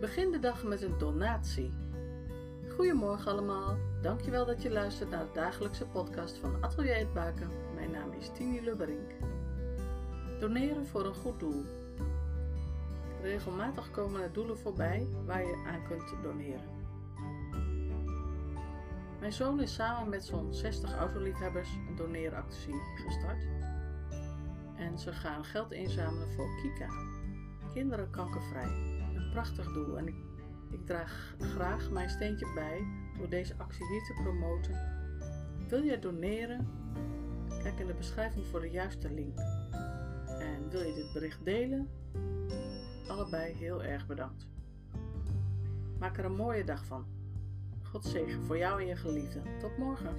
Begin de dag met een donatie. Goedemorgen allemaal. Dankjewel dat je luistert naar de dagelijkse podcast van Atelier Het Baken. Mijn naam is Tini Lubberink. Doneren voor een goed doel. Regelmatig komen er doelen voorbij waar je aan kunt doneren. Mijn zoon is samen met zo'n 60 autoliefhebbers een doneeractie gestart. En ze gaan geld inzamelen voor Kika. Kinderen kankervrij prachtig doel en ik, ik draag graag mijn steentje bij door deze actie hier te promoten. Wil jij doneren? Kijk in de beschrijving voor de juiste link. En wil je dit bericht delen? Allebei heel erg bedankt. Maak er een mooie dag van. God zegen voor jou en je geliefden. Tot morgen.